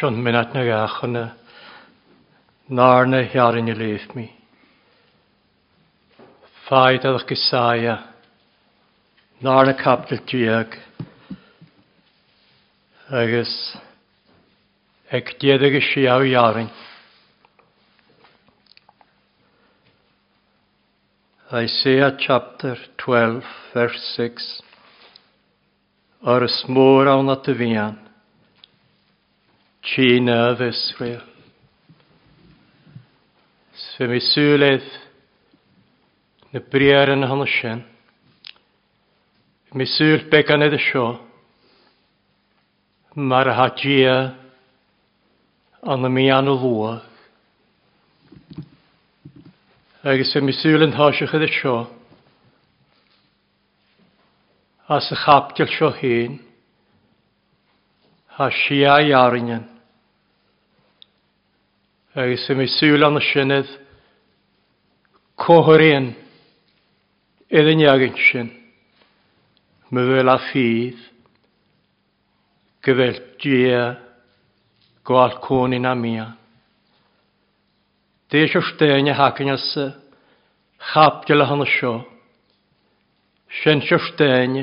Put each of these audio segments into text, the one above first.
sion minat na gachana, nar na hiarin i leif mi. Ffaid adach gysaia, nar na capdil diag, agos ag diedag y siaw iarin. Isaiah chapter 12, verse 6. Ar ysmwr awn at y fian. Tîna of Israel. Sfe mi sŵledd na briar yn hon sien. Mi sŵl began edrych sio. Mae'r hagia yn y mi anw lwa. Agus fe mi sŵl yn hosiach edrych sio. As y chapdiol sio hyn a siau arinan. Agus i mi sŵl an y synydd cohorin iddyn iagyn sy'n my fel a ffydd gyfel dia gwal cwn i'n amia. Deis o'r stein a hacyn as chap gyda hon y sio. Sien o'r stein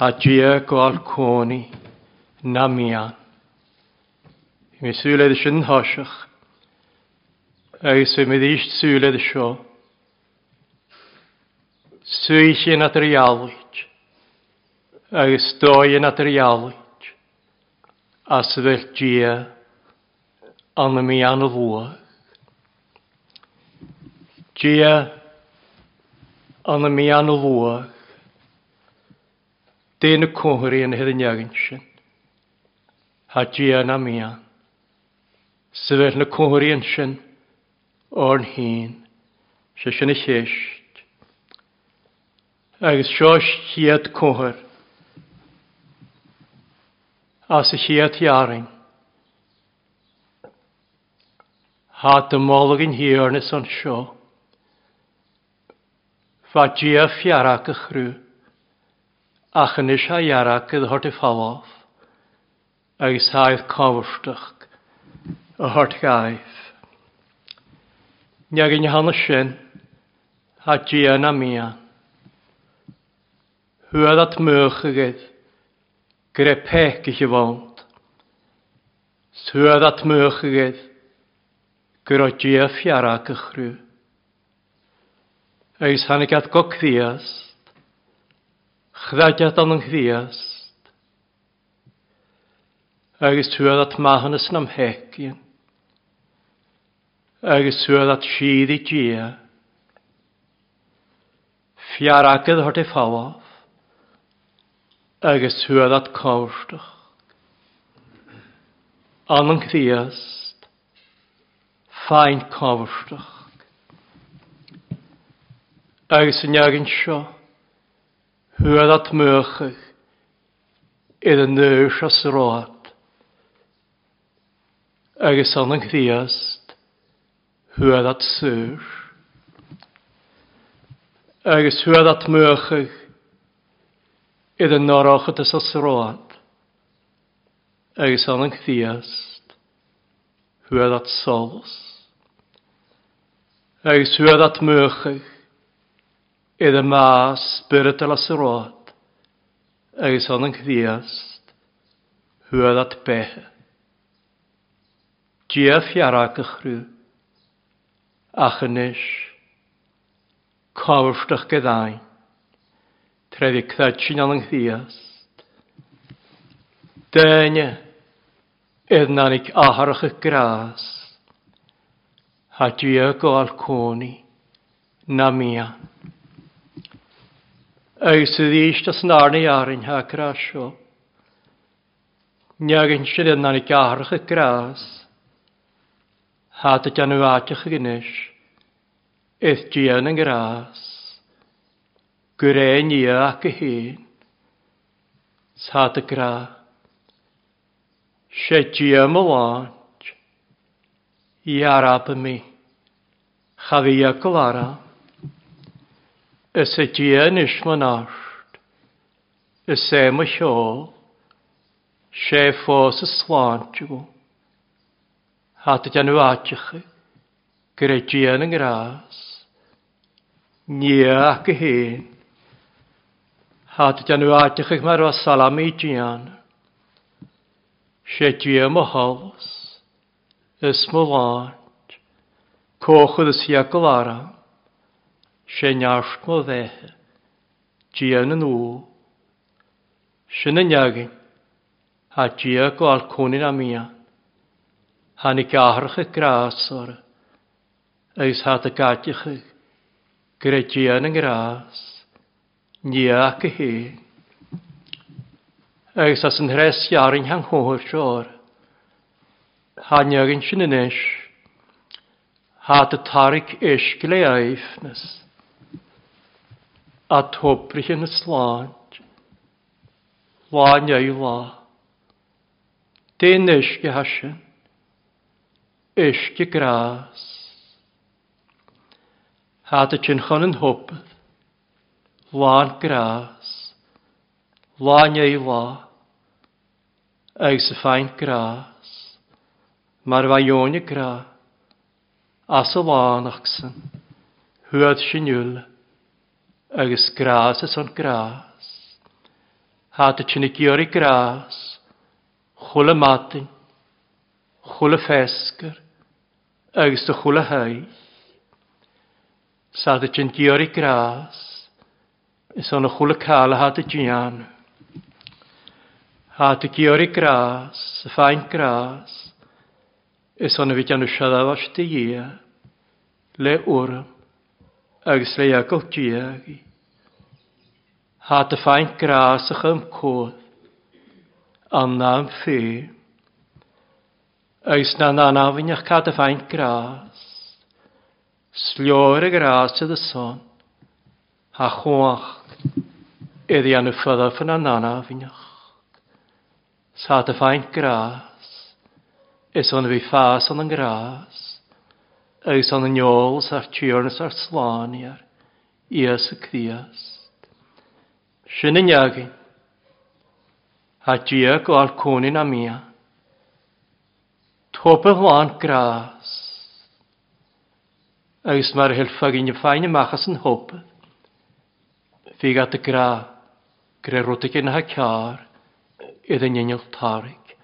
ha dia gwal cwn i'n namian. Mi sŵled sy'n hosach. agus y mi eist sŵled sio. Sŵysyn at yr ialwyd, agus doyn at yr ialwyd, as y fel gia an y mi an y fwa. Gia an y mi an y fwa, dyn y cwhri yn hydd yn iagyn sy'n ha dia na mia. Sefyll na cwhri yn sy'n o'r hyn, sy'n sy'n y lleisht. Agus sios chiad cwhr, as y chiad iarin. Ha dy molwg yn hiwr nes o'n sio. Fa dia fiarach y chrw, ach yn eisiau iarach ydd hort y ffalof agus haif cofrstach a hort gaif. Niag yn hanna sin, ha gian a mia. Hwyd at mwych agedd, gyda pec i chi fawnt. Hwyd at mwych agedd, gyda gia fiara gychrw. Eis hannig at gog ddiast, chddadiad an yng nghddiast, agus tuad at mahanas nam hecian, agus tuad at siad i dia. Fiaragydd hort i ffawaf, agus tuad at cawrstach. Anang ddiast, ffain cawrstach. Agus yn iagyn sio, hwad at mwchach, iddyn nŵr sias roag agus an an chríast huad at súr. Agus huad at muachach iad an náráchata sa road. Agus an an chríast thuad at solas. Agus thuad at muachach iad an más spirit as road. Agus an an chríast thuad at behe. Díaf jarach Ach yn Achanis. Cáwrftach gydain. Trefi cthad sy'n anang ddiast. Dyna. Ednanig aharach y gras. Ha díaf o alconi. Na mia. Agus sydd eist as narni arin ha grasio. Niag yn sydd ednanig aharach y gras. Há a januáteach a gnis, is díana an grás, gur é ní ach a hén, Sá a gra, sé dia a mi, chafi a golara, is é ma siol, Se fós a a dy dyn nhw adiochi, gyda gian yn gras, nia ac y hen, a dy dyn nhw adiochi mae'r o salam i gian, se gian mo hofos, ys mo lant, cochyd ys iagol ara, se niasht mo ddehe, gian yn ŵ, sy'n yn iagin, a gian gwael cwnin am iag, Hannig ahrach y gras o'r. Eis hat y gadych y. Gredian yn gras. Nia ac y hi. Eis as yn hres iarin hang hwyr o'r. Hanyag yn sy'n yn eich. Hat y tarig eisgle aifnes. A tobrych yn y slant. Lanya i la. Dyn eisge hasyn ysgu gras. Had y chynchon yn hwbydd, lân gras, lân ei la, eis y ffain gras, mae'r faion y gra, as y lân achsyn, hwyd sy'n ywl, agos gras ys o'n gras. Had y chynnig i gras, chwle matyn, chwle fesgyr, agus do chwle hei. Sa dy yn dior i gras, is o'n y chwle cael a ha dy gian. Ha dy gior i gras, y ffain gras, is o'n fi gan wsiad a fas dy ia, le wrm, agus le agol diagi. Ha dy ffain gras ych ymcwyd, anna am ffeir. Eis na na na finnach cad y faint gras. Slior y gras to son. Ha chwach. Iddi anu ffydda ffyna na na finnach. Sad a faint gras. Is on fi ffas on yn gras. Eis on y niols ar tiornus ar slaniar. Ies y cdiast. Sy'n yn iagin. A diag o alconin am iag. Top y hwan gras. Agus mae'r hilfa un y ffain y machas yn hwb. Fi gat y gra, gre rotig yn ha car, iddyn nynil tarig.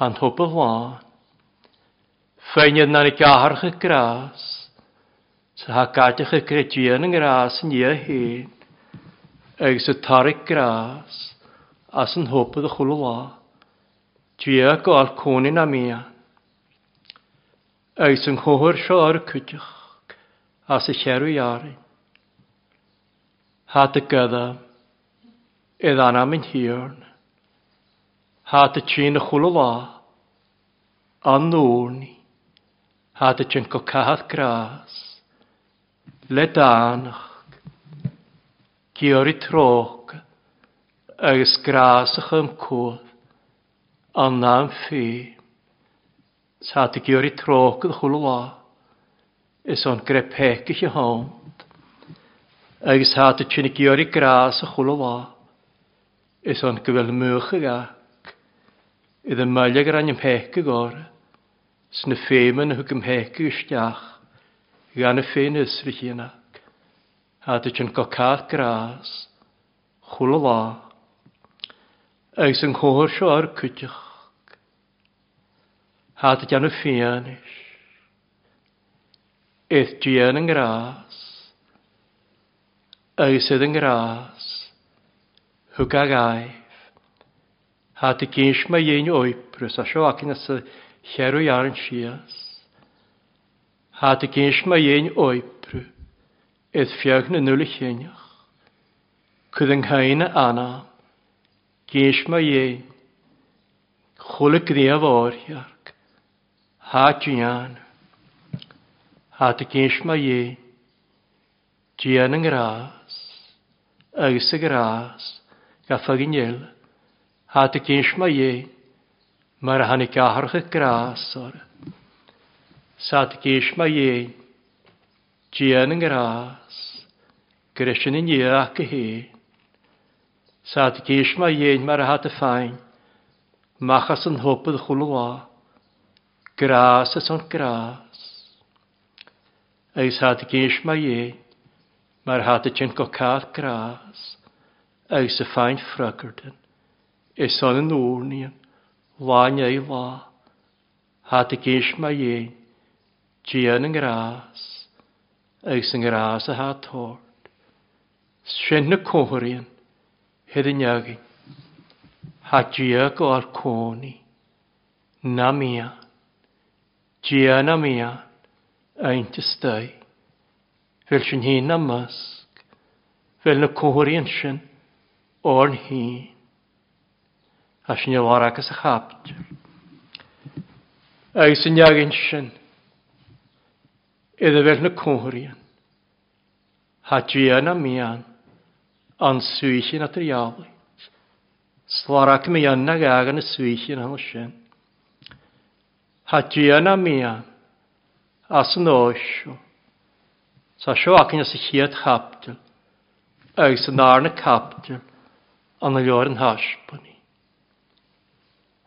Han hwb y hwan. Ffain na'n ni gaharch y gras. Sa ha gadych y gredion yn gras yn ie hyn. Agus y tarig gras. As yn hopydd y chwlw la. Dwi ag o'r cwnin am ian. Eis yn chwhwyr sio ar y cwtioch as y cherw iarin. Had y gydda, edd anam yn hirn. Had y tîn y chwlw la, an nŵrni. Had y tîn go cahath gras, le danach. Gyr i troch, agos gras ych ymcwth, an na'n ffyr. Sa ty gyr Sáta gíorí tróca chula la, Is on grep heki sé hánt. Agus háta tsinna gíorí grás a chula la, Is on gohfuil mucha gach. Idd yn mailia gyr annym heki gore. Sna ffeimen hwg ym y gysdiach, Gan y ffein ysri chianach. Háta chyn gocad gras, Chula lá. Agus yn chôr sio ar cwtych, Had gan y ffianis. Eith dian yn gras. Eis ydd yn gras. Hwg ag aif. Had y gynsh mae un oibrys. A sio ac yn ysg cherw iar yn sias. Had y gynsh mae un oibrys. Eith fiag na nŵl i chyniach. Cwyd yng nghyna anna. Gynsh mae un. Chwlyg ddiaf o'r iar. Háan há a céis mai dhé tían an grás agus a grás ga faginil há a céis mai dhé mar a hanig grás ora. Sa a céis mai dhé grás greisin in hé. Sa a céis mai mar a hat a fáin machas hopad chulháth grâce son gras. Eis had geis ma ie, mar had y tyn gocad gras. eis y ffain ffrygyrden, eis son yn wrnion, lain ei la, had y geis ma ie, gian e, yn gras. eis yn gras a had tord, sy'n y cwhyrien, hyd yn iagin, had gia gor cwni, na miach, Gian mia, ein eint ystau. Fel sy'n hyn am ysg, fel na cwhwr i'n sy'n o'r hyn. A sy'n i'n lor ac y chapt. Ei sy'n iag sy'n, iddo fel na cwhwr. Ha gian mia, an swyllin at yr iawn. Slarac mi anna gagan y swyllin hwn sy'n. Hadjiana mia, as yn oesio. Sa sio ac yn ysgiad chapdil, ag sy'n arna capdil, an y lior yn hasbani.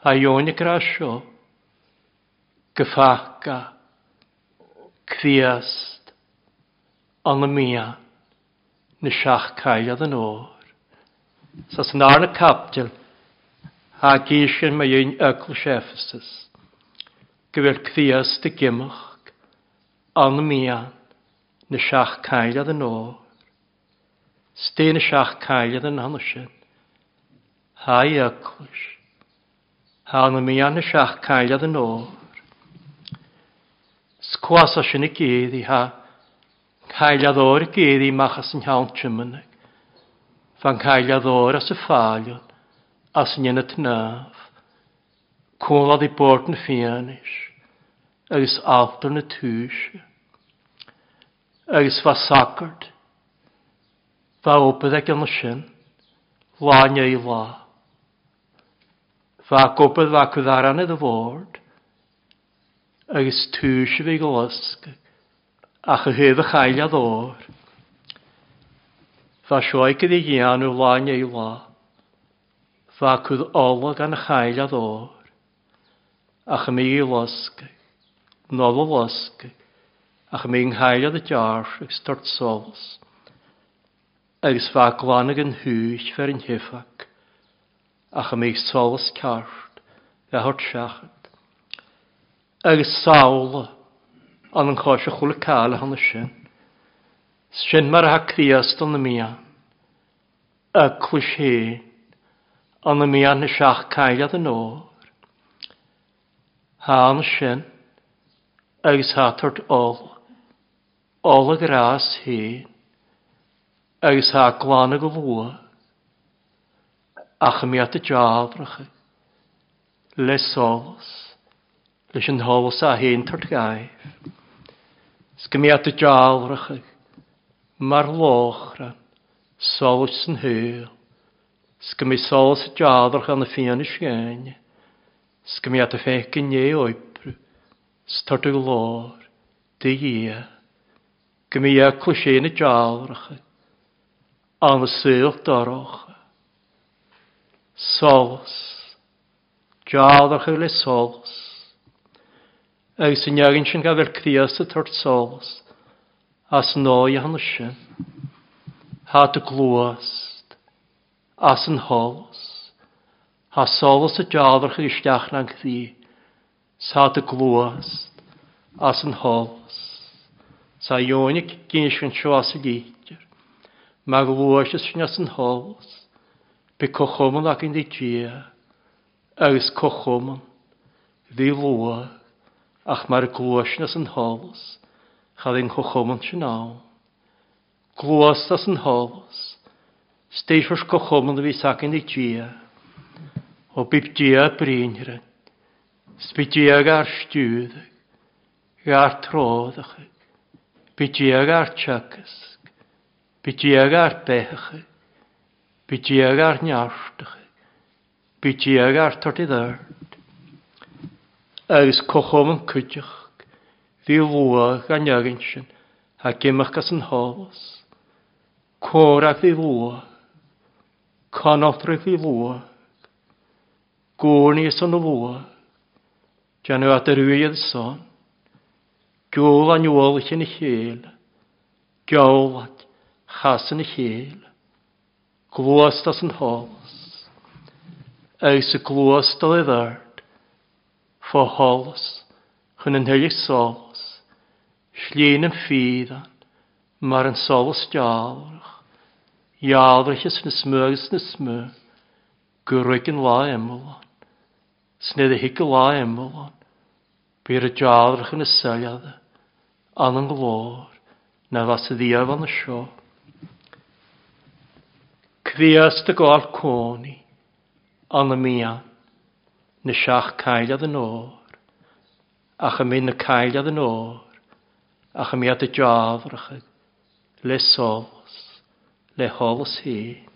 A ioni gra sio, gyffaca, cfiast, an y mia, na siach caelad yn o'r. Sa sy'n arna capdil, hag eisiau mae un ygl sieffestys gyfer cthias dy gymach, an mian, na siach cael ad yn o'r. Styn y siach cael ad yn hanesyn. Ha i yclwys. Ha na mian na siach cael ad yn o'r. Sgwas o sy'n y gyd ha, cael ad o'r gyd i machas yn hawn tymynig. Fan cael ad o'r as y ffalion, as yn yn y tnaf cólad i bort na fianis, agus altar na túise, agus fa sacart, fa opad ag anna sin, láine i lá. Fa gopad fa cwddaran y ford, agus túise fi golysg. Ach y chyhydd y chael a ddor. Fa sioi gyda i anw láine i lá. Fa cwdd olog an y chael a ddor ach mi i losg, nol o losg, ach mi yng nghaelod y jar ag stort sols, agos fa glanag yn hwch fer yn hyffag, ach mi sols cart, fe hort siachad, agos sawl an yn chos y chwle cael hon y sin, sin mar ha criast yn y mian, y clwys hen, an y mian y siach cael ad yn ôl, há sin agus hátart ó óla rás hí agus há glána go bhua acha míata deádracha le sólas leis an hálas a héon tart gaibh Sca míata deádracha mar lóchra Sgymiad y ffec yn ie oibr, stodw glor. dy ie. Gymia clwysio yn y jawrach, am y syl doroch. Sols, jawrach yw le sols. Ag sy'n iagyn sy'n gafel cdias y tort sols, as noi han ysyn, hat y glwast, as yn hols. Ha solas y jadrach i isteach na'n chdi. Sa dy glwast as yn hols. Sa ionig gynsfyn sio as y geitir. Ma glwast ys yn as yn hols. Be cochomon ac yn dditia. Agus cochomon. Ddi lwa. Ach mae'r glwast as yn hols. Chad yn cochomon sy'n awn. Glwast as yn hols. Steisiwrs cochomon fi sac yn dditia o bibdia brínre, sbidiag gar stiúdach, gar troddach, bidiag ar tseacas, bidiag ar bechach, bidiag ar neartach, bidiag ar tortidárt. Agus cochom yn cydioch, ddi lwa gan iagynsyn, a gymach gas yn hos, cwrach ddi lwa, conotrach ddi lwa, Gwni son o fwa. Jan o at yr wyedd son. Gŵl a nôl eich yn y chyl. Gwyl at chas yn y chyl. Glwast as yn hols. Eis y glwast o eddard. Fo hols. Chyn yn hylig sols. Llun yn ffyddan. Mar yn sols diawrach. Iawrach ys yn smyg ys yn smyg. Gwrwyd yn la emlon. Snedd y higl a ymwyl on. Byr y jadrach yn y syliad. An yn glor. Na fas y ddiaf an y sio. Cfias dy gol coni. An y mian. Na siach caeliad yn o'r. Ach y mynd y caeliad yn o'r. Ach y miad y jadrach. Le sols. Le holos hyn.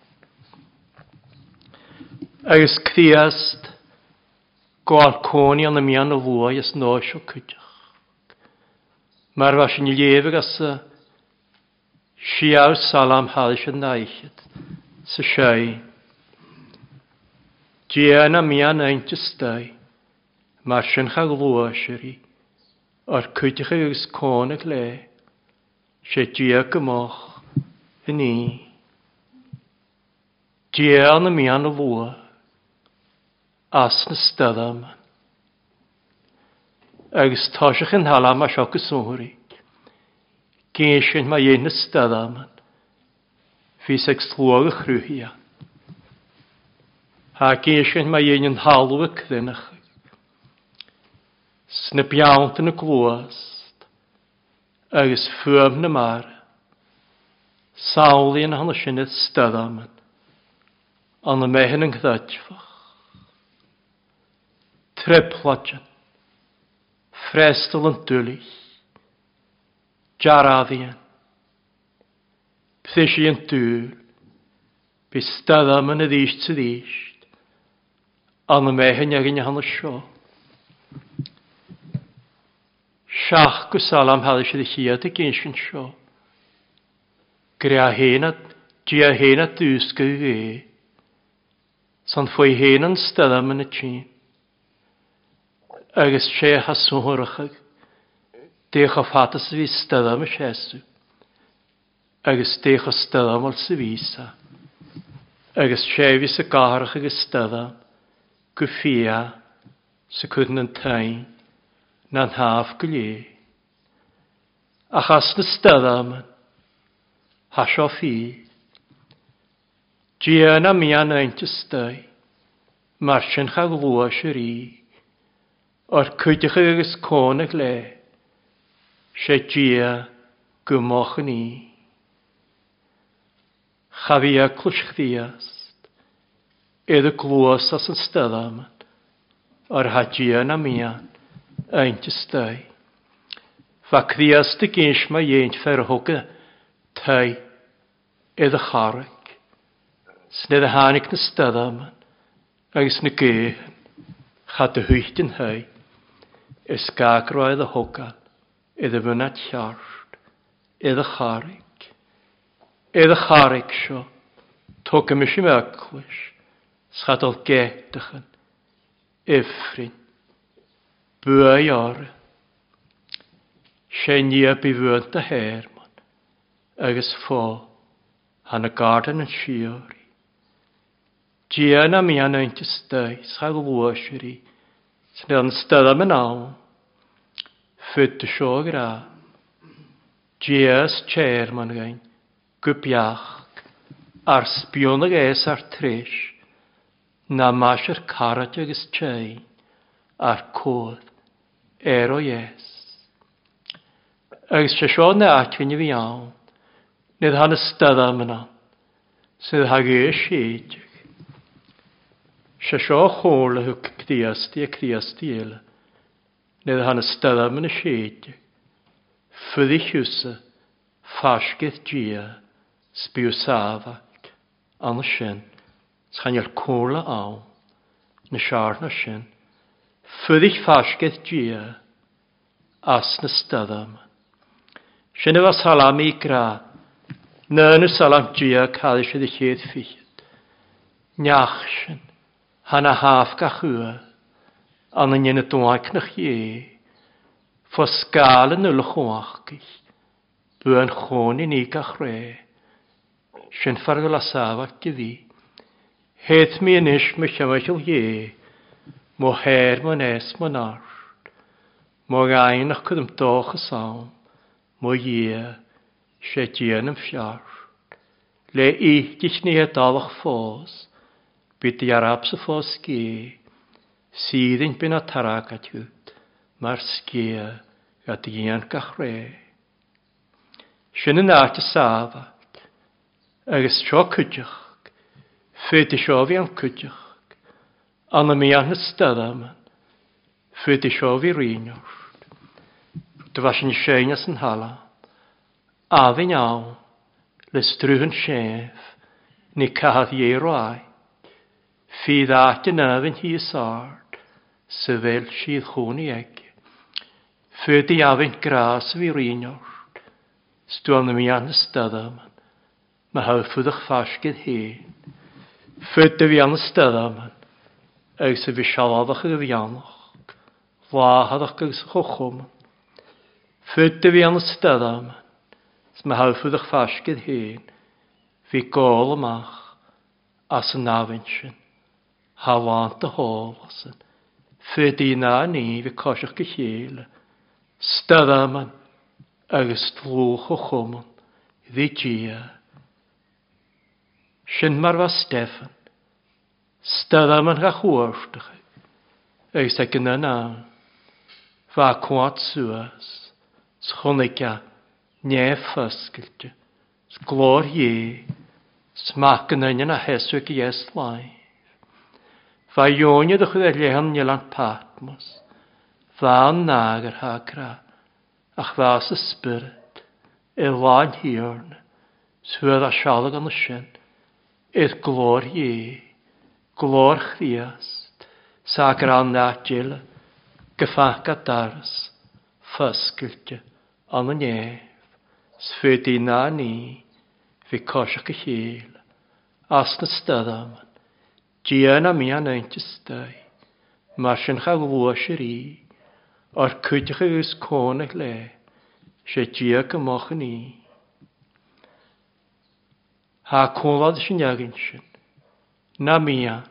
Agus cfiast Gwael coni an am mian o fwy ys noes o cydach. Mae'r fas yn llefyg as y siaw salam halys yn naichyd. Sy siau. Dian am ian ein tysdau. Mae'r sy'n chag fwy syri. O'r cydach ys con y gle. Se diag gymoch yn i. Dian am ian o fwy as na stadam. Agus táiseach yn halam a sio gyswhwri. Gynsin mae un na stadam. Fys ag slwag y chrwyhia. Ha gynsin mae un yn halw y crinach. Sna biawnt yn y glwast. Agus ffwm na mar. Sawl yn hanna sy'n ystadam. y mehen yn gdadfach. Treplachan. Frestal yn dwylus. Jaraddian. Pthysi yn dŵr. Bystaddam yn y ddysg sydd ddysg. Anna mehen ag yn ychan y sio. Siach gwsalam hadd eisiau ddichiad y gynsyn sio. Grea hen at, dia hen at dwsg y fe. San fwy hen yn staddam yn y tîn agus sé hasúthrachaag décha fata sa bhí stada me séú, agus décha stadamal sa vísa, agus séhí sa gáhracha agus stada go fia sa chun an tain na an háamh go lé. A chas na stadaman, ha seo fií, Diana mi an einti stai, mar sin cha glua o'r cwydych agus cónach le, sé dia gymoch yn i. Chafi a clwsg ddiast, edrych glwys as yn styddam, o'r hadia na mian, eint ystai. Fac ddiast y gynsh mae ieint fer hwga, tai, edrych charach. Snedd y hanig na styddam, agos na gehen, chad y hwyt yn hei. Is gagroedd y hogan, iddo fyna tiart, iddo charig. Iddo charig sio, tog ym eisiau meglwys, sgadol gedachan, ifrin, bwy ar. Sé ní a bu fwynt a herman, agus ffo, han y garden yn siori. Diana mi anna yn tystau, sag lwysiri, sy'n yn Sen är den stöda med namn. Fötte sjågra. Gies tjär man Gwbiach. Ar sbion ag es ar trish. Na mas ar carat jöges tjäin. Ar kod. Er o jes. Agus se sio na atgen i fi án. Nid hann stöða med namn. Sen hagi er skidjur. Se seo chóla thu críastí a críastíile, nid hanna stadam yn y séide, fyddi chiwsa, ffasgydd gia, sbiw safac, an y sin, sganiol cóla aw, na siar na sin, fyddi ffasgydd gia, as na stadam. Sin efo salam i gra, na yn y salam gia cael eisiau ddechydd ffyd. Niach sin. Hanna haf ga chua, an yn yna dwaig na chie, fo sgal yn yl chwachgill, bwy'n chôn i ni ga chre, sy'n ffargol asafag gyddi. Het mi yn ish my siamachil ie, mo her mo nes mo nar, mo gain ach cydym doch y sawn, mo ie, se dien yn fiar. Le i dich ni e dalach fos, Bydd arab sy ffos gi, sydd yn byn a tarag at hwt, mae'r sgia a dian gachre. Sian yn at y safat, agos tro cydioch, ffyd i sio fi am cydioch, anna mi an hystydd am, ffyd i sio fi rinwr. Dyfa sy'n sien as yn hala, a fi'n iawn, le strwy'n sef, ni cadd i ei roaid. Fi ddati na fy'n hi sard, sy fel sydd chwn i eg. Fydi i afyn gras fi rinord, stwan mi an ystadam, ma hawfwyd eich ffasgydd hen. Fydi fi an ystadam, ag sy fi sialad eich y fianwch, flahad eich gys chwchwm. Fydi fi an ystadam, ma hawfwyd eich ffasgydd hyn, fi gol ymach, as yn afyn sy'n hawant a hólasyn. Fydi na ni fi cosiach gychéle. Staddaman agus tlwch o chwmwn ddi gia. Sin mar fa Stefan. Staddaman ga chwrstach. Agus ag yna na. Fa cwat suas. Schonica Schunica nefasgilte. Sglor ie. Smac yn yna heswg i eslain. Fa ionia a chud lehan ni Patmos. Fa an nágar hágra, ach fa sa spirit, E láin hiorn, suad a sealag an sin, id glór hé, glór chríast, ságar an nátíla, gefaca daras, fasgilte an an éf, sfydí na ni. fi cosach y chél, as na stadam, Diana mi an eintistai. Mar sin cha glwysir i. O'r cwydych ys conach le. Se dia gymach yn i. Ha cwlad sy'n iagyn sy'n. Na mi an.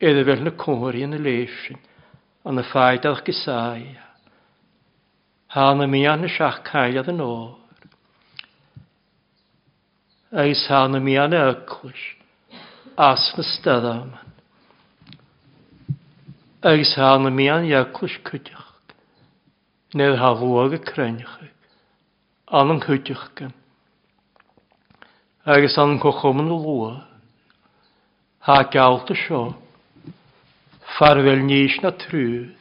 Edda fel na cwr yn y leif sy'n. An y ffaid alch gysau. Ha na mi an y siach cael yn o'r. Eis ha na mi an y yglis. As na steddam agus hána mian jaklus kuteach. Neu ha luga An Anam kuteach gan. Agus anam kochomen lua. Ha galta sio. Farvel nís na trúð.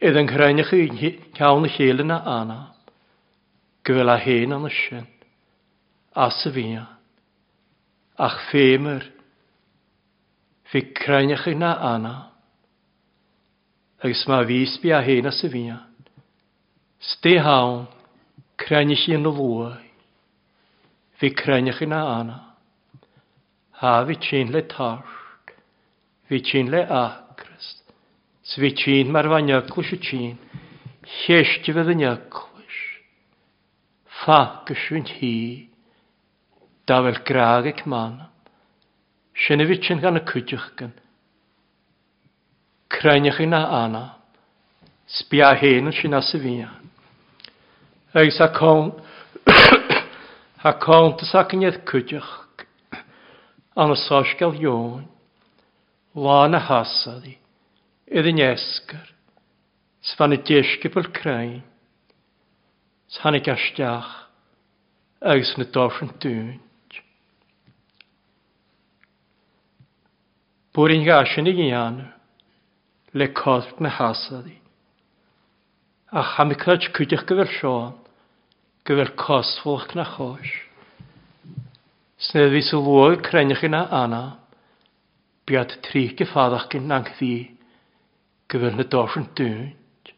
Edd yn kreinach yn cawn y helen na anna. Gwyl a hen an y sin. As y fian. Ach femer. Fi kreinach na anna agus má vís bí a héna sa vían. Sté hán creinich yn lua, fi creinich yn anna, ha fi tîn le targ, fi tîn le acrst, svi tîn mar fa nyaclwys y tîn, llesti fydd y nyaclwys, ffacys yn hi, da fel graag ec manam, sy'n y fi tîn gan y cwydych gan, Crennych yna anna. Sbia hen yn sy'n asefia. Eis a con... a con tas ac yn cwdych. An y sosgel iwn, Lan a hasadi. Iddyn esgar, Sfan y desgybl crain. Sfan y gastiach. Eis na dorfyn dŵn. Bwrin gasin i gian le cosb na hasadí. A chamicrad cwydych gyfer Sean, gyfer cosfwlch na chos. Snedd fi sylwog lwyr yna anna, biad tri gyffadach gyn nang ddi, gyfer na dos yn dwynt.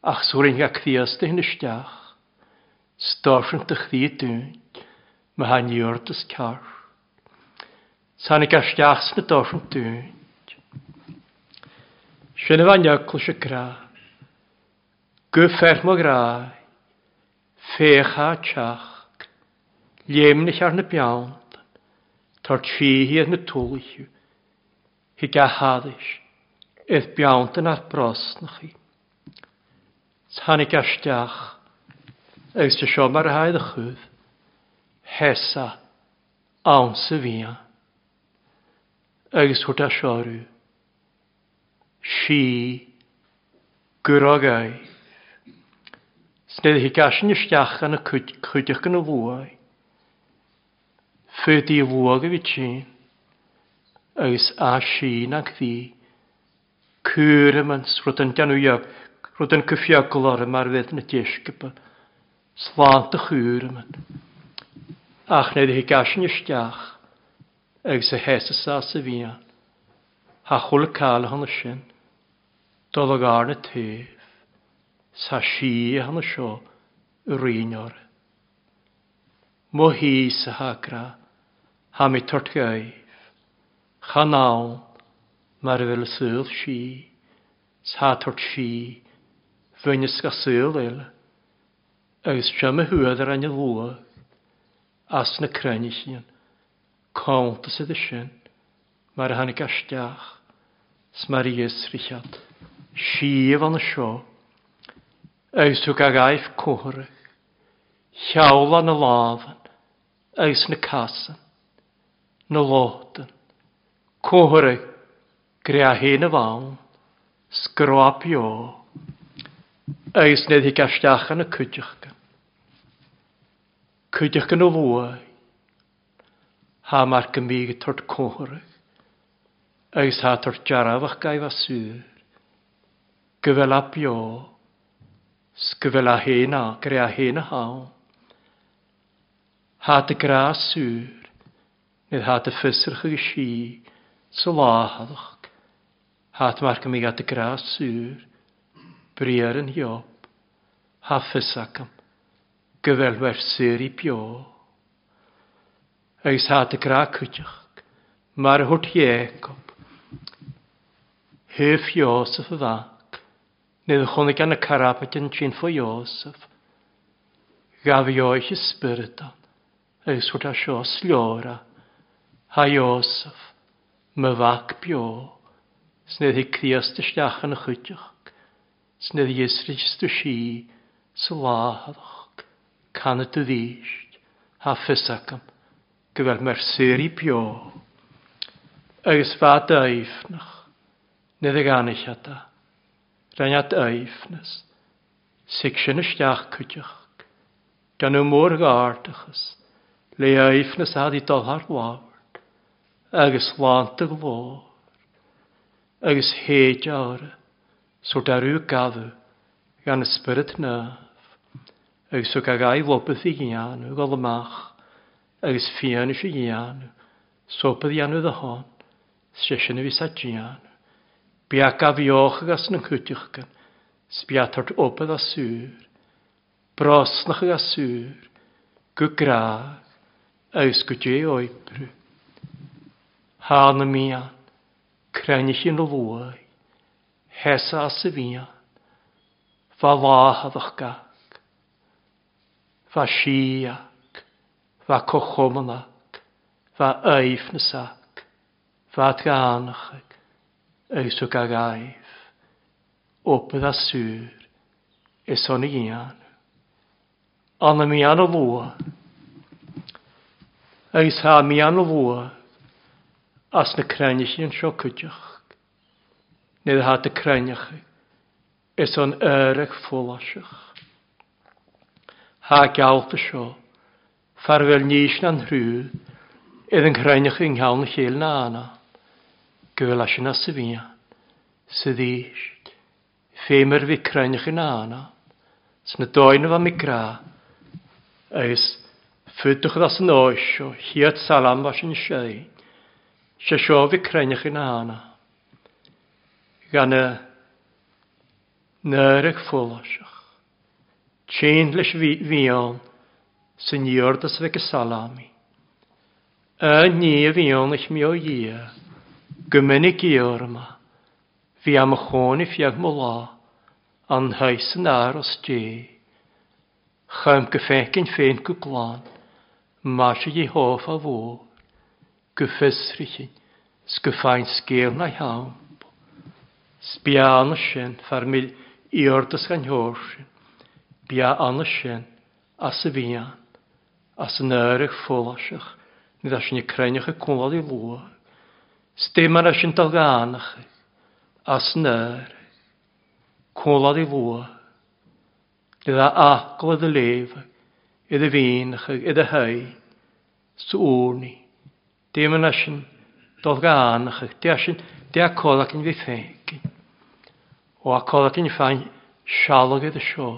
Ach sŵrin gach ddias dy hyn ysdiach, stos yn dych ddi dwynt, mae han iwrd ys car. Sa'n i gach sy'n na dos yn dwynt. Sin bhain deacl se gra. Gu fermo gra. Fécha teach. Léimnich ar na beant. Tar tríhi ar na tólichu. Hi gahadis. Edd beant yn ar brosnach chi. Tannig asteach. Agus te sio mar haid y chwyd. Hesa. Awn sy fian. Agus hwt a siorw sí gwragai. Snedd hi gasyn ystiach yn y cwydych yn y fwy. Fydi y fwag y fi ti'n. Ys a sîn ac ddi. Cwyr yma'n srwyd yn danwyog. Rwyd yn cyffiogol ar yma'r fydd yn y ddysgybl. Slant y chwyr yma'n. Ach, nid hi gasyn ystiach. Ys y hes y sas y fian ha chul cael hana sin, dod ag arna tef, sa si hana sio yr un o'r. Mo hi sa hagra, ha mi tort gaif, chanawn, mar fel syl si, sa tort si, fynis ga syl ele, agos siam y hwyd ar anna lwag, as na crennu sy'n, count sydd y sy'n, mae'r hannig astiach. Smarius Richard. Sif an sio. Eiswg ag aif cwhre. Llawl an y lafan. Eis na casan. Na lotan. Cwhre. Grea hen y fawn. Sgrwap io. Eis nid hi gastach na y cwdych gan. Cwdych gan o fwy. Ha mar gymig tord cwhre. agus hátar dearabhah gaibh súr, go bhfuil a beá, go bhfuil a héna gur a héna há. Tá a grásúr nid há a fisarcha go sí sa láhadach, Tá mar go mí a grásúr, briar an job, há fisacham, go bhfuil wer suúí beá. Agus há a grá chuteach, mar a thuhécob, Hyf Iosef y fac, nid ychwaneg gan y carapet yn trin ffo Iosef. Gaf Ioes ysbyrdan, eis wrth a sio sliora, ha Iosef, my fac bio, snedd hi criast y stiach yn ychydioch, snedd hi Iesrych ysdw si, sy'n lahadoch, can y dyddish, ha ffysacam, gyfer mersyr i bio, agos fa daifnach, nid y gan eich ada. Rhaen at eifnes, sig sy'n ystiach cwydioch. Gan y môr gardachas, le eifnes ad i dolhar wawr, agos lant y glor, agos heid awr, sŵr ar yw gadw, gan ysbryd nef, agos o gagai lobydd i gianw, gol ymach, agos fian eisiau gianw, sobydd gianw ddahon, hon. sy'n y fisa gianw. Bia gaf ióchagas na chuitiachgan, sbia tart opad a sŵr, brosnach a sŵr, gwgraag, aws gwdje oibrw. Hana mian, crenich yn lwai, hesa a syfian, fa lahadach gag, fa siag, fa cochomanag, fa aifnasak, fa tganachag. Eisukagaif, Operasur, Esonian, Anamiano Voa, Eishamiano Voa, Asne Krenjischen Schokutjach, Nedhate Krenjach, Eson Erech Folaschach. Haak jouwte sjo, Farwel Nishnan Hru, Eden Krenjach in Haun Geel gyfel asyn a syfinia, sydd eist, ffeimr ficrain ych yn ana, sy'n y doen fa migra, agos ffydwch ddas yn oes o hiad salam fas yn siai, sy'n sio ficrain ych yn ana. Gan y nyrych ffwlasach, tîn leis fion sy'n iordus fe gysalami, y ni y fion eich mi o iau, Gymynig i orma, fi am chôn i fiag mo la, an hais yn aros os Chym Chaim gyffegyn ffein gwglan, mas i hoff a fôr, gyffysrychyn, sgyffain sgil na hawn. Sbia anna sin, far mil i gan hwrsyn, bia anna sin, as y fian, as yn yrach ffwlasach, nid as yn i y cwlad i lwag. Stemar a sy'n dalganach, as nyr, Cwlad i fwa, dydd a aglodd y lef, iddo fienach, iddo hei, sŵrni, demar a sy'n dalganach, di a sy'n, di a colad yn fi ffegin, o a colad yn ffain, sialog iddo sio,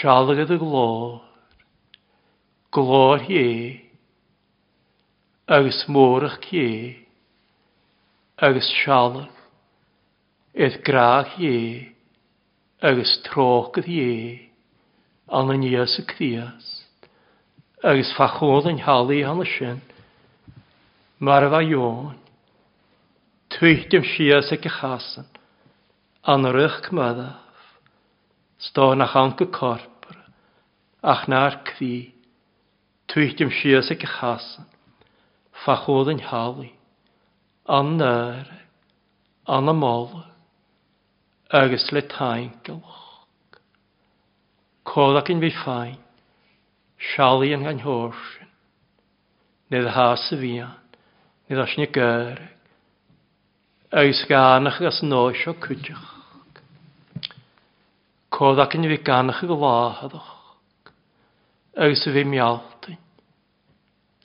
sialog iddo glor, glor hi, agus mórach cé, agus sealach, eith graach ie, agus tróchad ie, an na níos y crías, agus fachód an han y sin, mar fa ion, jóin, tuichtim sias y chasan, an rych cmyddaf, sto na an go corpora, ach na'r cdi, tuichtim sias y chasan, fachód yn hali, an nyr, an y mol, agus le tain gylch. Cod ac yn fi ffain, siali yn gan horsyn, nid has y fian, nid as ni gyr, agus ganach as noes o cwdych. Cod ac yn fi ganach y glahadach, agus y fi mialtyn,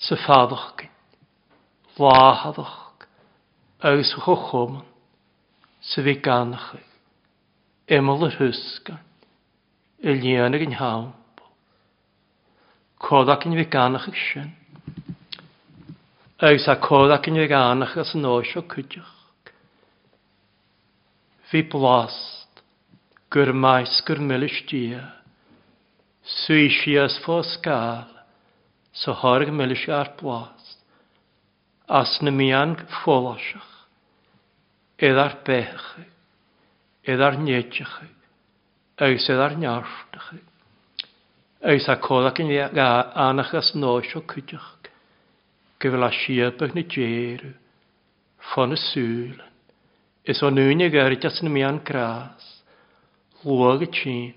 sy'n ffaddoch gyn láhadach agus chochom sa bhí gannacha imil ar húsgan i líanana an hámpa. Códach in bhí gannacha sin agus a códach in bhí gannacha san óisio cuideach. Bhí blast gur maes gur millistia Sui si as fós gael so horg millis ar blast as na mian fóláiseach, éad ar bécha, éad ar néitecha, agus éad ar nearftacha. Agus a cólaach in annachas nóisio cuideach, go bhfuil a siabach na djeru, ffon y sŵlen, is o nŵn i gyrd as na mian gras, lwag y tîn,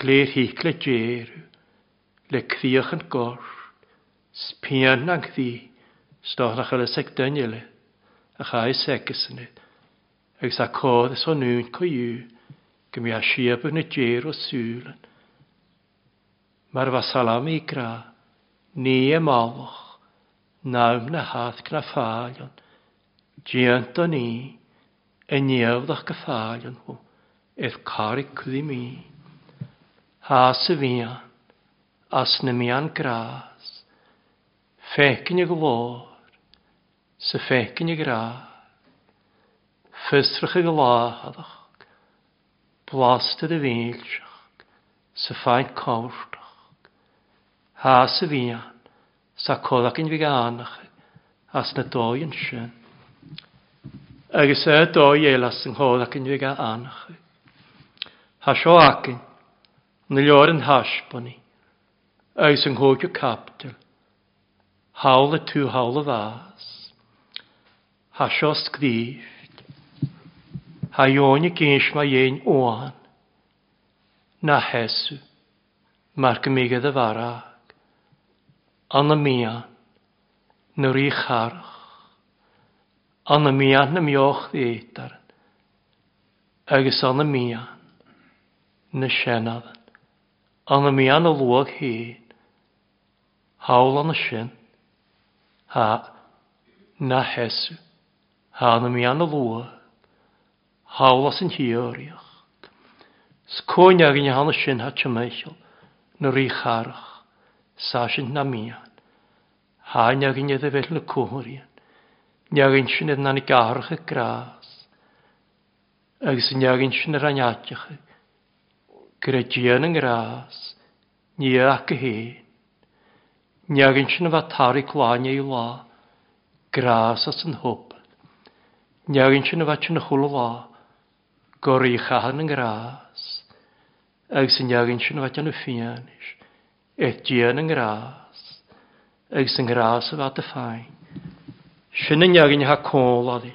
glir hicle djeru, le criach yn gors, spian ag ddi, Storach ar y seg dynile, a chai segus yn id. Ag sa codd ys nŵn co yw, gym a siab yn y djer o sŵlan. Mae'r fasalam i gra, ni e malwch, nawm na hath gna ffalion, diant o ni, e niawddach gyffalion hw, eith carig cwddi mi. Has y fian, as na mian gras, fecyn y glo, sa fecyn i gra. Fysrach y gláhadach, Blasta y félsach, sa ffain cawrtach, Ha sa fian, sa codach yn figanach, as na doi yn sin. Agus e doi elas yn codach yn figanach. Ha sio acyn, na lior yn hasboni, Agus yn hwgio capdol, Hawl y tŵ hawl y fas ha siost gdíft. Ha jóni gins ma jén oan. Na hesu. Mar gymigedd y farag. Anna mian. Nyr i charach. Anna mian na mioch ddeitaren. Agus anna mian. Na sienadden. Anna mian o lwag hyn. Hawl anna sin. Ha na hesu. Hána mi anna lua, hálas yn hioriocht. Scoine agin i hanna sin hat meichel, na rí charach, sásin na mian. Háin agin i ddefell na cwmrian, neagin sin edna ni gaharach y gras. Agus neagin sin yr aniatiach, gyda dian yn gras, ni ac y hen. yn sin y fatari glaniau i la, gras as yn hwb. Neagin sin a bhaitse na chula lá, gorí chahan an grás, agus san neagin sin a bhaitse na fianis, étían an grás, agus an grás a bhaitse fáin. Sin an neagin ha cóla dis,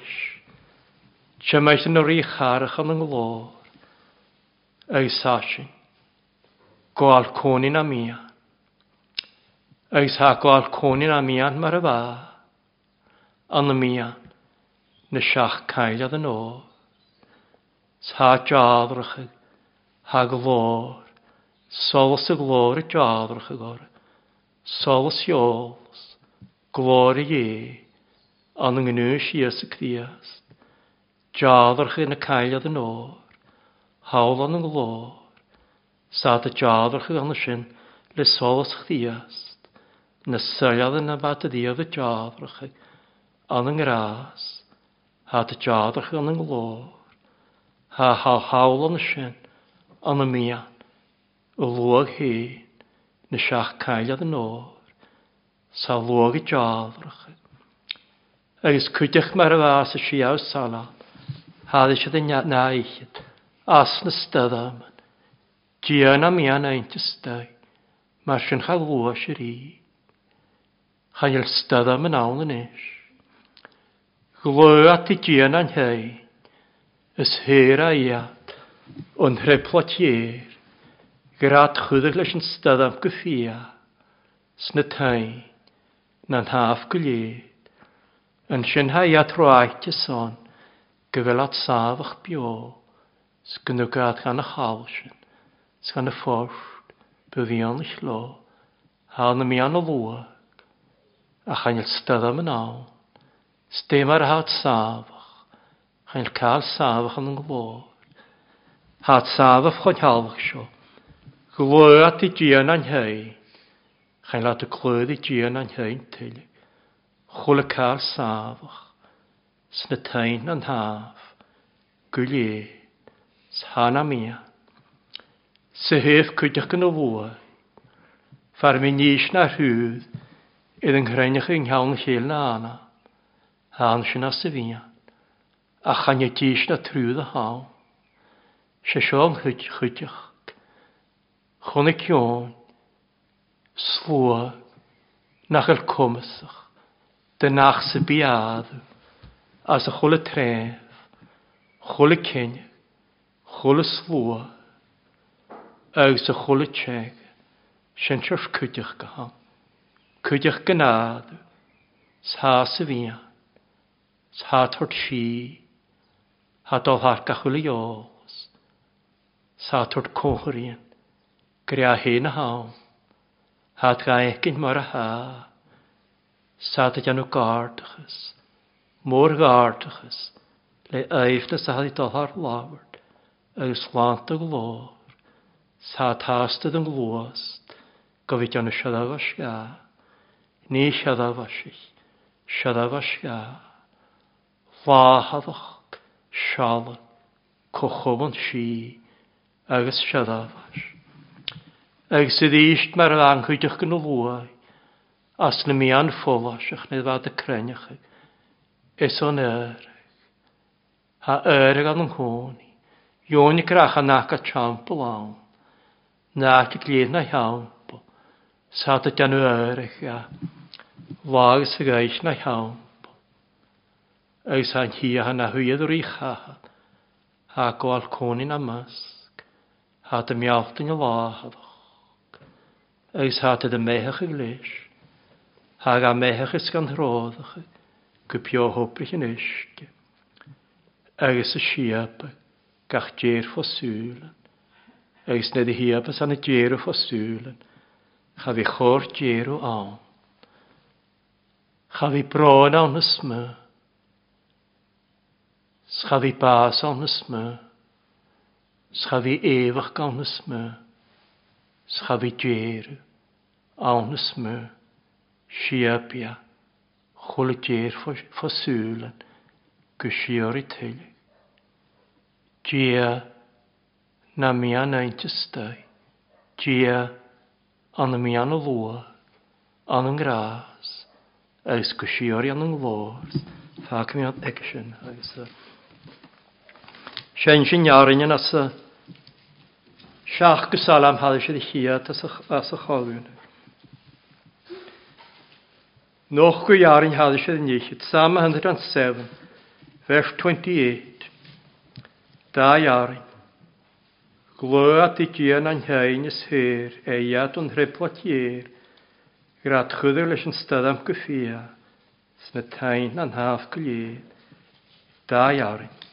Tia meis an orí charachan an glór, agus sásin, goal cónin a mian, agus ha goal cónin a mian mar a bá, an na mian na seach caid ad an ó. Tá deádracha ha glór, solas a glór a deádracha gor, solas iolas, glór a dhé, an yng ngynwys i ys y cdiast, deádracha na caid ad an ó, hawl an yng glór, sa da deádracha gan sin le solas chdiast, na syliad yn abad y ddiaf y deádracha, an yng ngras, Há a teadach an an Ha ha hawl hála y sin an y mian, y lwag hyn, na seach cailad yn or, sa lwag y teadracha. Agus cwydych mar fas y si aw sala há eisiau dy naichyd as na styddam Dian am ian eint ystau mar sy'n chael lwa sy'n i. Chael styddam yn awn yn eich. Glwat i dyn a'n hei, ys her a iad, o'n hreplot ier, grad chwyddych leis yn stedd am gyffia, sna tain, na'n haf gwylid, yn sy'n hei at rwaith y son, gyfelad saf a'ch bio, sgynwgad gan y chawsyn, sgan y ffordd, byddion y llo, hawn y mi an o lwag, a chanel stedd am yn awn. Stemar hát safach. chael cael safach yn glór. Hát safach chod halfach sio. Glóat i gian an hei. Chael lat y clwyd i gian an hei til. Chwl y cael sáfach. Sna tain an haf. Gwyli. Sana mia. Se hef cwydych yn o fwy. Far mi nis na rhwyd. Idd yn hreinach yng nghawn llel na anna. An sy'n as y bhíine. A chan y tíis na trúd y hawn. Se seo chyd, chydych. Chwn y cion. slua, nach ar cumasach, de nach sa bíadú, as tref. Chwl y cyn. Chwl y slua, agus a chula teg, sin seos cuideach go ha. Cuideach gannáadú, sa sa bhíine. Sátort sí ha dóthar gachula jógus. Sátort cócharíon grea hé a hám. Hát ga ecin mar a há. Sáta janú gardachas. Mór gardachas. Le aifta sa hadi dóthar lávart. Agus lánta glór. Sá tástad an glóast. Gofid janú siadagos gá. Ní siadagosich. Siadagos gá láhadach seala chochoban sí agus sedáhas. Agus sydd eist mar yr anchwydych gan o lwai, as na mi an ffolasach neu fad y creniach es o'n erig. Ha erig an ymhwni, ioni grach a nac a champ lawn, nac i glid na hiampo, sa dy gan o erig a, lag sy'n gais na hiampo. Eysan hi a na hwyad o'r i chahad. Ha gwael al conin a masg. Ha dy mialtyn y lahadwch. Eys ha dy mehach y glis. Ha ga mehach ys gan hroddach. Gwpio hwbrych yn ysg. Eys y siab gach djer fo sŵlen. Eys nid y hiab ys an y djer fo sŵlen. Cha fi chor djer o awn. Cha fi bron awn ysmyr. Ska vi pas eva me. schavie vi eeuwig anders me. Ska vi djeren. Anders me. Sjiapia. Golletje voor Na mian eintje stij. An Anna mian loa. Anna graas. Vaak action. Sein sin jarinne as a seach go salam hal sé chi as a chaún. Noch go jarin hal sé níchiid sama 107, vers 28. Da jarin. Gló a i ddían an hein is hir é yat an reportier. grad chuidir leis stadam kufia. fia, sna tain an haaf go da jarin.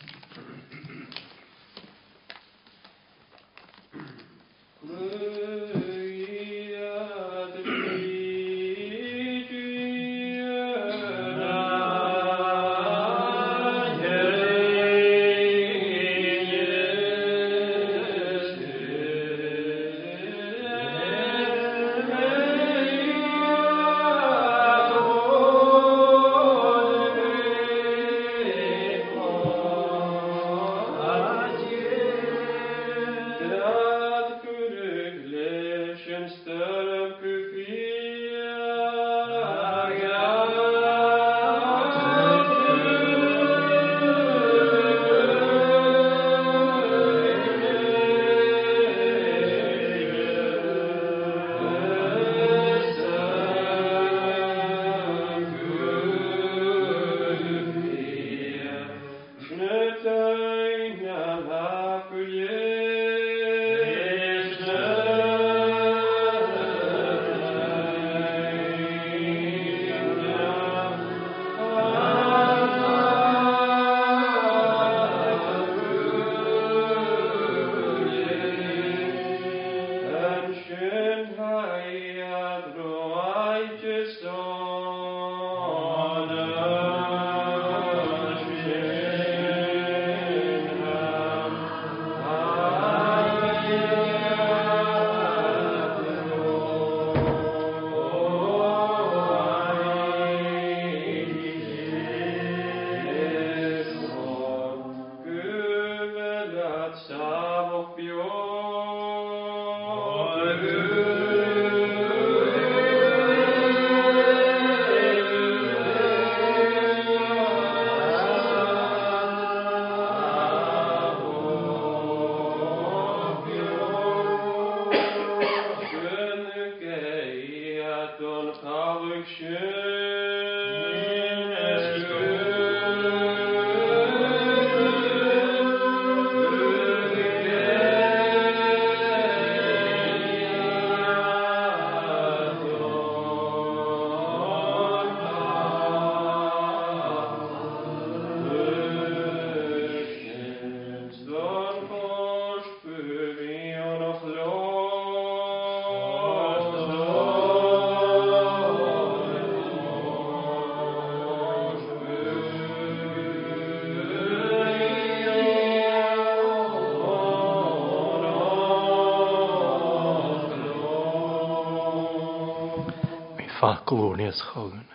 glónías chogan.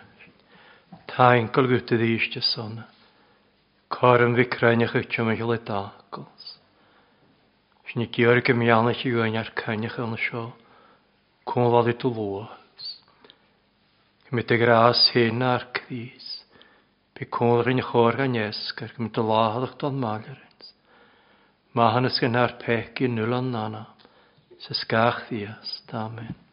Tá inkal gwytte dýste sona. Karin vikrænach uchtum ekki le dagos. Sni Georgi mjánach í gönjar kænach an sjó. Kún vali tu lóas. Gymryd y gras hyn ar kvís. Bi kúnrin chorga neskar gmit a láhalach don malarins. Mahannes gan ar pekki nulan nana. Se skach días. Amen.